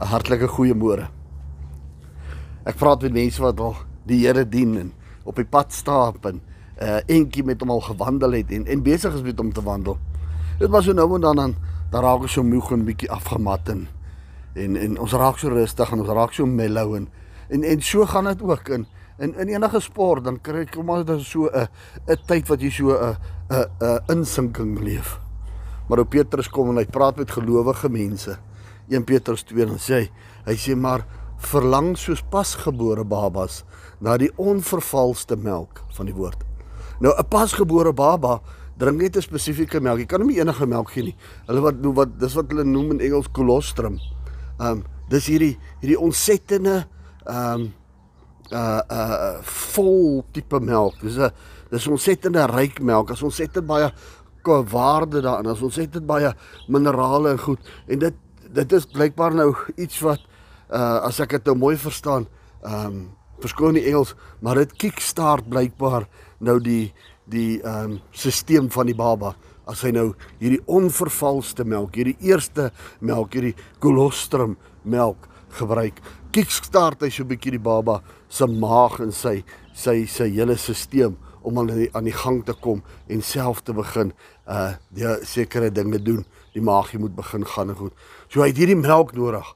'n hartlike goeiemôre. Ek praat met mense wat al die Here dien en op die pad stap en 'n uh, entjie met hom al gewandel het en en besig is met hom te wandel. Dit was so nou en dan dan daar raak ons so moeg en bietjie afgemat en en en ons raak so rustig en ons raak so mellow en en en so gaan dit ook in in in enige sport dan kry ek maar dan so 'n 'n tyd wat jy so 'n 'n 'n insinking leef. Maar op Petrus kom en hy praat met gelowige mense 1 Petrus 2 dan sê hy, hy sê maar verlang soos pasgebore babas na die onvervalste melk van die woord. Nou 'n pasgebore baba drink net 'n spesifieke melk. Jy kan hom enige melk gee nie. Hulle wat wat dis wat hulle noem in Engels colostrum. Ehm um, dis hierdie hierdie ontsettende ehm um, uh uh vol tipe melk. Dis 'n dis ontsettende ryk melk. As ons ontsettend baie waarde daarin. As ons ontsettend baie minerale en goed en dit dit is blykbaar nou iets wat uh as ek dit nou mooi verstaan, ehm um, verskoon die Engels, maar dit kickstart blykbaar nou die die ehm um, stelsel van die baba as hy nou hierdie onvervalste melk, hierdie eerste melk, hierdie colostrum melk gebruik. Kickstart hy so 'n bietjie die baba se maag en sy sy sy hele stelsel om aan die, aan die gang te kom en self te begin uh die sekere dinge doen. Die maagie moet begin gaan en goed. So hy het hierdie melk nodig.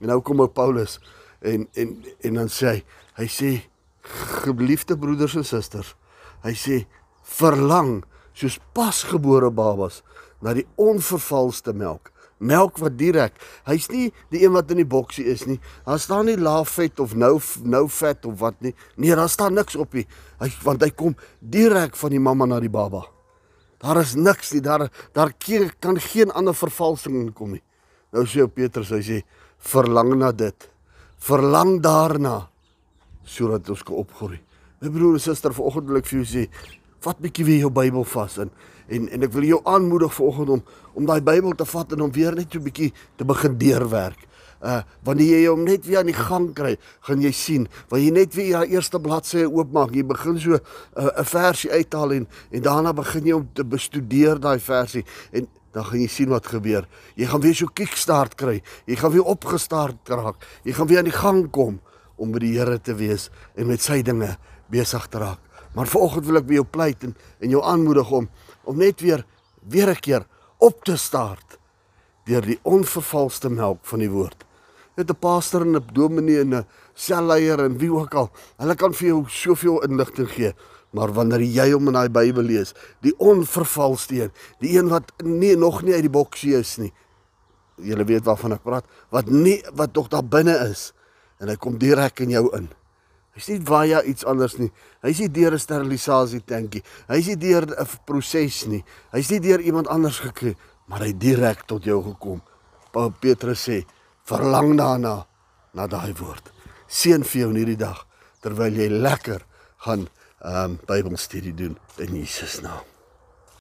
En nou kom ou Paulus en en en dan sê hy, hy sê geliefde broeders en susters, hy sê verlang soos pasgebore babas na die onvervalste melk melk wat direk. Hy's nie die een wat in die boksie is nie. Daar staan nie laaf vet of nou nou vet of wat nie. Nee, daar staan niks op nie. Hy want hy kom direk van die mamma na die baba. Daar is niks nie. Daar daar kan geen ander vervalsing kom nie. Nou sê Petrus, hy sê verlang na dit. Verlang daarna sodat ons kan opgroei. My broer en suster, vanoggend wil ek vir jou sê, vat bietjie weer jou Bybel vas en en en ek wil jou aanmoedig vanoggend om om daai Bybel te vat en om weer net so bietjie te begin deurwerk. Uh wanneer jy hom net weer aan die gang kry, gaan jy sien, wanneer jy net weer jou eerste bladsy oopmaak, jy begin so 'n uh, versie uithaal en en daarna begin jy om te bestudeer daai versie en dan gaan jy sien wat gebeur. Jy gaan weer so kickstart kry. Jy gaan weer opgestart raak. Jy gaan weer aan die gang kom om by die Here te wees en met sy dinge besig te raak. Maar vanoggend wil ek by jou pleit en en jou aanmoedig om om net weer weer 'n keer op te start deur die onvervalste melk van die woord. Net 'n pastor en 'n dominee en 'n selleier en wie ook al, hulle kan vir jou soveel inligting gee, maar wanneer jy hom in daai Bybel lees, die onvervalste een, die een wat nie nog nie uit die boksie is nie. Julle weet waarvan ek praat, wat nie wat tog daar binne is en hy kom direk in jou in. Hy's nie via iets anders nie. Hy's nie deur 'n sterilisasie tankie. Hy's nie deur 'n proses nie. Hy's nie deur iemand anders gekry, maar hy direk tot jou gekom. Paul Petrus sê, verlang daarna na daai woord. Seën vir jou in hierdie dag terwyl jy lekker gaan ehm um, Bybelstudie doen in Jesus naam.